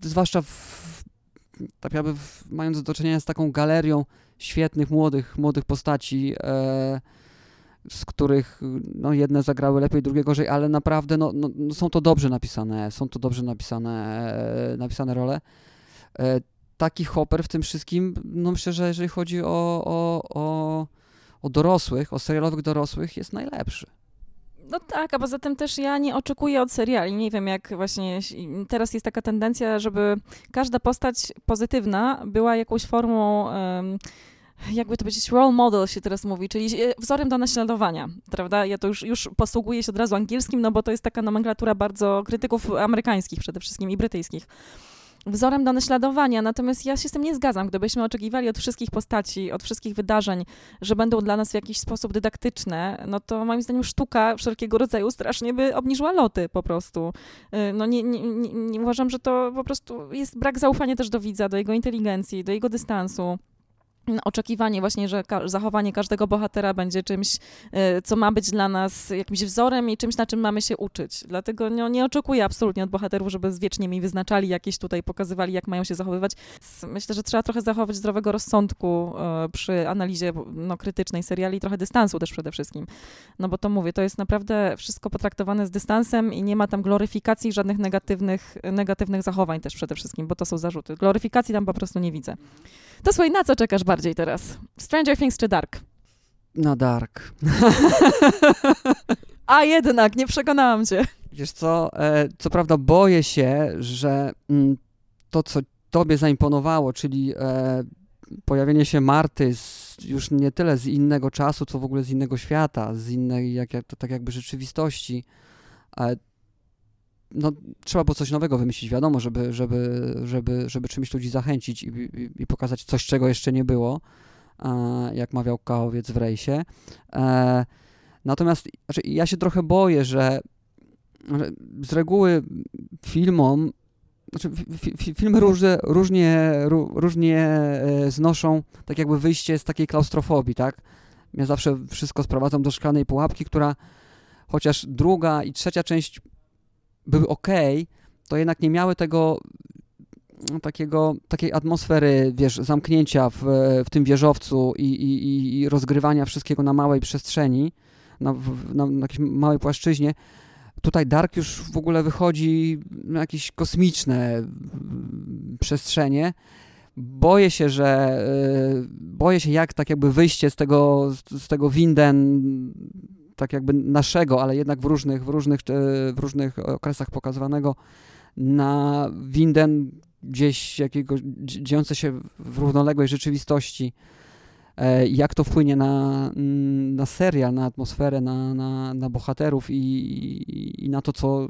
S2: zwłaszcza w, tak jakby w, mając do czynienia z taką galerią świetnych, młodych, młodych postaci, e, z których no, jedne zagrały lepiej, drugie gorzej, ale naprawdę no, no, no są to dobrze napisane, są to dobrze napisane, e, napisane role. E, taki Hopper w tym wszystkim, no myślę, że jeżeli chodzi o, o, o, o dorosłych, o serialowych dorosłych, jest najlepszy.
S1: No tak, a poza tym też ja nie oczekuję od seriali. Nie wiem, jak właśnie teraz jest taka tendencja, żeby każda postać pozytywna była jakąś formą. Um, jakby to powiedzieć, role model się teraz mówi, czyli e, wzorem do naśladowania, prawda? Ja to już, już posługuję się od razu angielskim, no bo to jest taka nomenklatura bardzo krytyków amerykańskich przede wszystkim i brytyjskich wzorem do naśladowania. Natomiast ja się z tym nie zgadzam. Gdybyśmy oczekiwali od wszystkich postaci, od wszystkich wydarzeń, że będą dla nas w jakiś sposób dydaktyczne, no to moim zdaniem sztuka wszelkiego rodzaju strasznie by obniżyła loty po prostu. Y, no nie, nie, nie, nie uważam, że to po prostu jest brak zaufania też do widza, do jego inteligencji, do jego dystansu oczekiwanie właśnie, że ka zachowanie każdego bohatera będzie czymś, e, co ma być dla nas jakimś wzorem i czymś, na czym mamy się uczyć. Dlatego nie, nie oczekuję absolutnie od bohaterów, żeby wiecznie mi wyznaczali jakieś tutaj, pokazywali, jak mają się zachowywać. Myślę, że trzeba trochę zachować zdrowego rozsądku e, przy analizie no, krytycznej seriali i trochę dystansu też przede wszystkim. No bo to mówię, to jest naprawdę wszystko potraktowane z dystansem i nie ma tam gloryfikacji żadnych negatywnych, negatywnych zachowań też przede wszystkim, bo to są zarzuty. Gloryfikacji tam po prostu nie widzę. To słuchaj, na co czekasz bardziej teraz? Stranger Things czy Dark?
S2: Na Dark.
S1: A jednak, nie przekonałam cię.
S2: Wiesz co, e, co prawda boję się, że mm, to, co tobie zaimponowało, czyli e, pojawienie się Marty z, już nie tyle z innego czasu, co w ogóle z innego świata, z innej, jak, to tak jakby rzeczywistości, no, trzeba było coś nowego wymyślić, wiadomo, żeby, żeby, żeby, żeby czymś ludzi zachęcić i, i, i pokazać coś, czego jeszcze nie było, e, jak mawiał Kałowiec w rejsie. E, natomiast znaczy, ja się trochę boję, że, że z reguły filmom znaczy, filmy różne, różnie, różnie e, znoszą tak jakby wyjście z takiej klaustrofobii, tak? Ja zawsze wszystko sprowadzam do szklanej pułapki, która chociaż druga i trzecia część były ok, to jednak nie miały tego no, takiego, takiej atmosfery, wiesz, zamknięcia w, w tym wieżowcu i, i, i rozgrywania wszystkiego na małej przestrzeni, na, na, na jakiejś małej płaszczyźnie. Tutaj Dark już w ogóle wychodzi na jakieś kosmiczne przestrzenie. Boję się, że y, boję się jak tak jakby wyjście z tego, z tego winden tak jakby naszego, ale jednak w różnych, w różnych, w różnych okresach pokazywanego na winden gdzieś jakiego dziejące się w równoległej rzeczywistości. E, jak to wpłynie na, na serial, na atmosferę, na, na, na bohaterów i, i, i na to, co,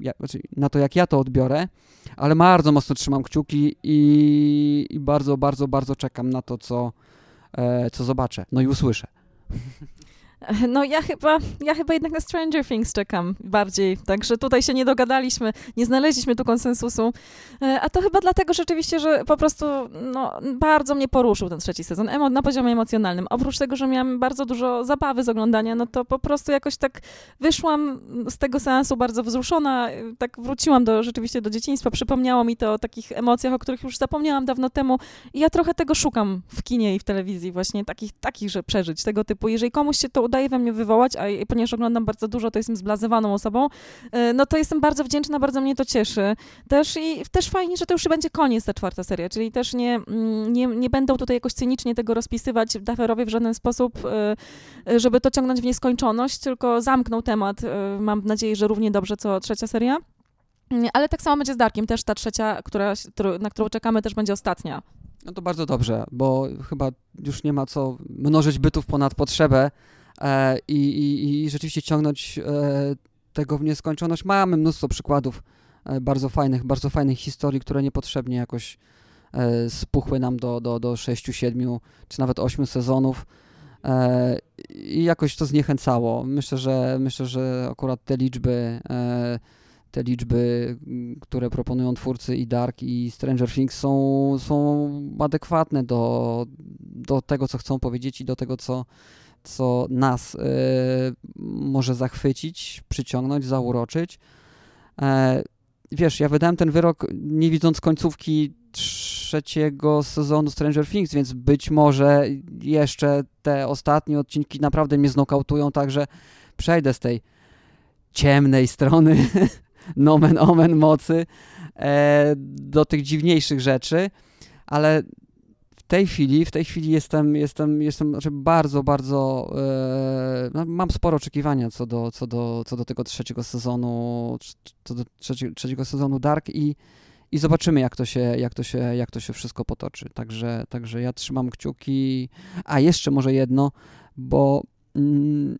S2: ja, znaczy na to, jak ja to odbiorę, ale bardzo mocno trzymam kciuki i, i bardzo, bardzo, bardzo czekam na to, co, e, co zobaczę, no i usłyszę.
S1: No ja chyba, ja chyba jednak na Stranger Things czekam bardziej, także tutaj się nie dogadaliśmy, nie znaleźliśmy tu konsensusu, e, a to chyba dlatego rzeczywiście, że po prostu no, bardzo mnie poruszył ten trzeci sezon emo, na poziomie emocjonalnym. Oprócz tego, że miałam bardzo dużo zabawy z oglądania, no to po prostu jakoś tak wyszłam z tego seansu bardzo wzruszona, tak wróciłam do, rzeczywiście do dzieciństwa, przypomniało mi to o takich emocjach, o których już zapomniałam dawno temu i ja trochę tego szukam w kinie i w telewizji właśnie, takich, takich że przeżyć tego typu. Jeżeli komuś się to udaje we mnie wywołać, a ponieważ oglądam bardzo dużo, to jestem zblazowaną osobą, e, no to jestem bardzo wdzięczna, bardzo mnie to cieszy. Też i też fajnie, że to już będzie koniec ta czwarta seria, czyli też nie, mm, nie, nie będą tutaj jakoś cynicznie tego rozpisywać Daferowie w żaden sposób, e, e, żeby to ciągnąć w nieskończoność, tylko zamknął temat, mam nadzieję, że równie dobrze co trzecia seria. Mm, ale tak samo będzie z Darkiem, też ta trzecia, która, na którą czekamy, też będzie ostatnia.
S2: No to bardzo dobrze, bo chyba już nie ma co mnożyć bytów ponad potrzebę i, i, i, rzeczywiście ciągnąć e, tego w nieskończoność. Mamy mnóstwo przykładów e, bardzo fajnych, bardzo fajnych historii, które niepotrzebnie jakoś e, spuchły nam do, do, do 6, 7 czy nawet 8 sezonów. E, I jakoś to zniechęcało. Myślę, że myślę, że akurat te liczby e, te liczby, które proponują twórcy i Dark i Stranger Things są, są adekwatne do, do tego, co chcą powiedzieć i do tego, co, co nas y, może zachwycić, przyciągnąć, zauroczyć. E, wiesz, ja wydałem ten wyrok nie widząc końcówki trzeciego sezonu Stranger Things, więc być może jeszcze te ostatnie odcinki naprawdę mnie znokautują, także przejdę z tej ciemnej strony nomen omen mocy e, do tych dziwniejszych rzeczy, ale tej chwili, w tej chwili jestem, jestem, jestem znaczy bardzo, bardzo, e, no, mam sporo oczekiwania co do, co, do, co do tego trzeciego sezonu, co do trzeci, trzeciego sezonu Dark i, i zobaczymy, jak to, się, jak, to się, jak to się wszystko potoczy. Także, także ja trzymam kciuki. A jeszcze może jedno, bo mm,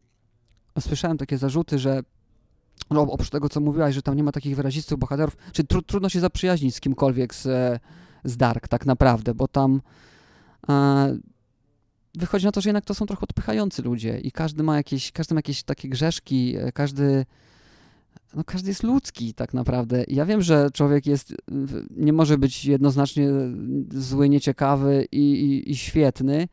S2: słyszałem takie zarzuty, że no, oprócz tego, co mówiłaś, że tam nie ma takich wyrazistych bohaterów, czy tr trudno się zaprzyjaźnić z kimkolwiek z, z Dark tak naprawdę, bo tam e, wychodzi na to, że jednak to są trochę odpychający ludzie i każdy ma jakieś, każdy ma jakieś takie grzeszki, e, każdy no każdy jest ludzki tak naprawdę. Ja wiem, że człowiek jest, nie może być jednoznacznie zły, nieciekawy i, i, i świetny,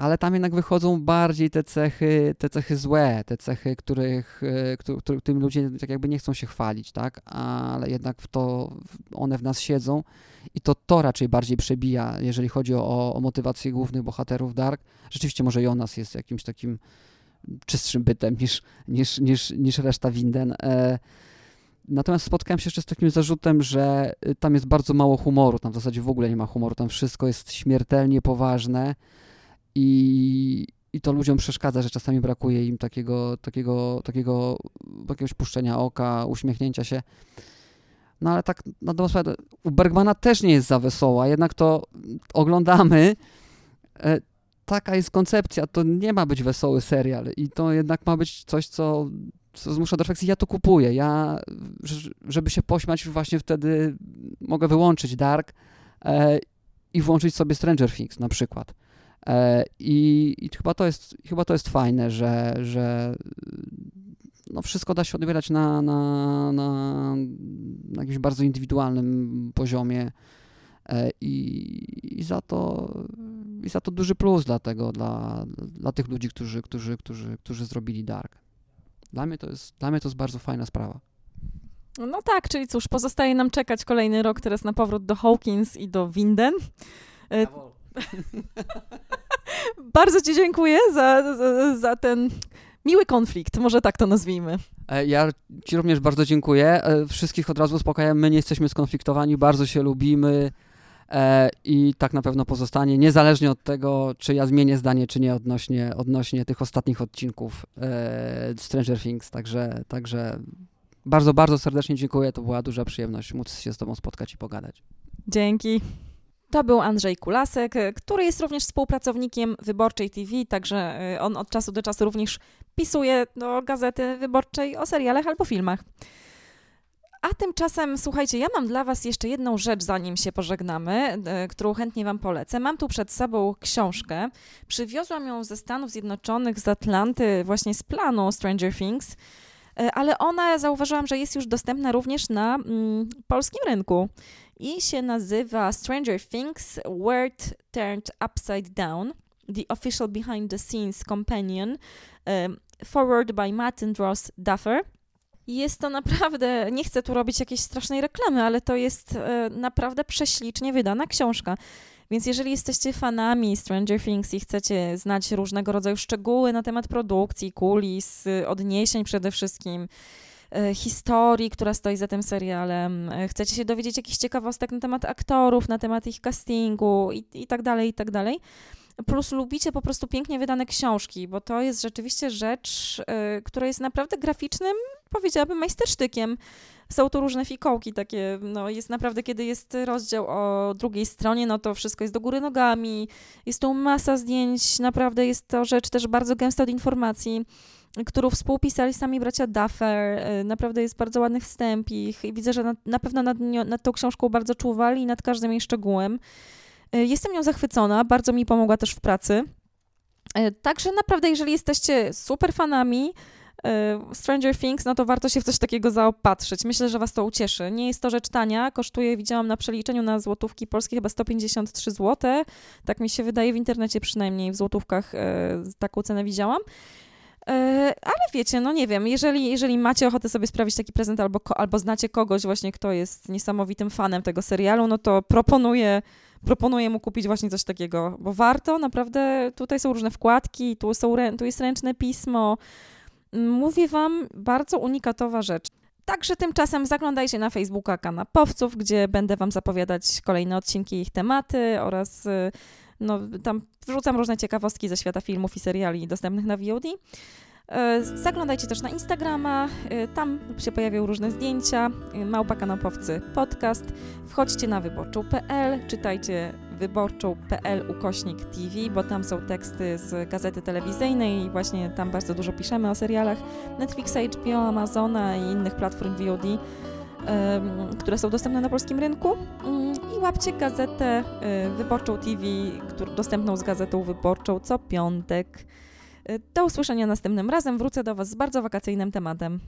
S2: ale tam jednak wychodzą bardziej te cechy, te cechy złe, te cechy, których, e, których tym ludzie tak jakby nie chcą się chwalić, tak, ale jednak w to one w nas siedzą i to to raczej bardziej przebija, jeżeli chodzi o, o motywację głównych bohaterów Dark. Rzeczywiście może Jonas jest jakimś takim czystszym bytem niż, niż, niż, niż reszta Winden. E, natomiast spotkałem się jeszcze z takim zarzutem, że tam jest bardzo mało humoru, tam w zasadzie w ogóle nie ma humoru, tam wszystko jest śmiertelnie poważne, i, i to ludziom przeszkadza, że czasami brakuje im takiego, takiego, takiego jakiegoś puszczenia oka, uśmiechnięcia się. No ale tak na dobrą sprawę, u Bergmana też nie jest za wesoła, jednak to oglądamy. E, taka jest koncepcja, to nie ma być wesoły serial i to jednak ma być coś, co, co zmusza do refleksji. Ja to kupuję. Ja, żeby się pośmiać, właśnie wtedy mogę wyłączyć Dark e, i włączyć sobie Stranger Things na przykład. E, I, I, chyba, to jest, chyba to jest fajne, że, że no wszystko da się odbierać na, na, na, na jakimś bardzo indywidualnym poziomie e, i, i, za to, i za to duży plus dla tego, dla, dla tych ludzi, którzy, którzy, którzy, którzy zrobili Dark. Dla mnie to jest, dla mnie to jest bardzo fajna sprawa.
S1: No tak, czyli cóż, pozostaje nam czekać kolejny rok teraz na powrót do Hawkins i do Winden. E, bardzo Ci dziękuję za, za, za ten miły konflikt, może tak to nazwijmy.
S2: E, ja Ci również bardzo dziękuję. E, wszystkich od razu uspokajam, my nie jesteśmy skonfliktowani, bardzo się lubimy i tak na pewno pozostanie, niezależnie od tego, czy ja zmienię zdanie, czy nie odnośnie, odnośnie tych ostatnich odcinków Stranger Things. Także, także bardzo, bardzo serdecznie dziękuję. To była duża przyjemność móc się z Tobą spotkać i pogadać.
S1: Dzięki. To był Andrzej Kulasek, który jest również współpracownikiem Wyborczej TV, także y, on od czasu do czasu również pisuje do Gazety Wyborczej o serialach albo filmach. A tymczasem, słuchajcie, ja mam dla Was jeszcze jedną rzecz, zanim się pożegnamy, y, którą chętnie Wam polecę. Mam tu przed sobą książkę. Przywiozłam ją ze Stanów Zjednoczonych, z Atlanty, właśnie z planu Stranger Things. E, ale ona zauważyłam, że jest już dostępna również na mm, polskim rynku i się nazywa Stranger Things World Turned Upside Down. The Official Behind the Scenes Companion, um, forward by Martin Ross Duffer. Jest to naprawdę, nie chcę tu robić jakiejś strasznej reklamy, ale to jest e, naprawdę prześlicznie wydana książka. Więc jeżeli jesteście fanami Stranger Things i chcecie znać różnego rodzaju szczegóły na temat produkcji, kulis, odniesień przede wszystkim, historii, która stoi za tym serialem, e, chcecie się dowiedzieć jakichś ciekawostek na temat aktorów, na temat ich castingu i, i tak dalej, i tak dalej, plus lubicie po prostu pięknie wydane książki, bo to jest rzeczywiście rzecz, y, która jest naprawdę graficznym, powiedziałabym, majstersztykiem. Są tu różne fikołki takie, no jest naprawdę, kiedy jest rozdział o drugiej stronie, no to wszystko jest do góry nogami, jest tu masa zdjęć, naprawdę jest to rzecz też bardzo gęsta od informacji którą współpisali sami bracia Duffer. Y, naprawdę jest bardzo ładnych wstępich i widzę, że na, na pewno nad, nad tą książką bardzo czuwali i nad każdym jej szczegółem. E, jestem nią zachwycona, bardzo mi pomogła też w pracy. E, także naprawdę, jeżeli jesteście super fanami e, Stranger Things, no to warto się w coś takiego zaopatrzyć. Myślę, że was to ucieszy. Nie jest to rzecz tania, kosztuje, widziałam na przeliczeniu na złotówki polskie chyba 153 zł. Tak mi się wydaje w internecie przynajmniej w złotówkach taką cenę widziałam. Ale wiecie, no nie wiem, jeżeli, jeżeli macie ochotę sobie sprawić taki prezent albo, albo znacie kogoś właśnie, kto jest niesamowitym fanem tego serialu, no to proponuję proponuję mu kupić właśnie coś takiego, bo warto, naprawdę, tutaj są różne wkładki, tu, są, tu jest ręczne pismo. Mówię wam, bardzo unikatowa rzecz. Także tymczasem zaglądajcie na Facebooka Kanapowców, gdzie będę wam zapowiadać kolejne odcinki ich tematy oraz no, tam wrzucam różne ciekawostki ze świata filmów i seriali dostępnych na VOD. E, zaglądajcie też na Instagrama, e, tam się pojawiają różne zdjęcia, e, Małpa Kanapowcy podcast. Wchodźcie na wyborczą.pl, czytajcie wyborczą.pl ukośnik TV, bo tam są teksty z gazety telewizyjnej i właśnie tam bardzo dużo piszemy o serialach Netflixa, HBO, Amazona i innych platform VOD, które są dostępne na polskim rynku. Mm, I łapcie gazetę Wyborczą TV, dostępną z gazetą wyborczą co piątek. Do usłyszenia następnym razem. Wrócę do Was z bardzo wakacyjnym tematem.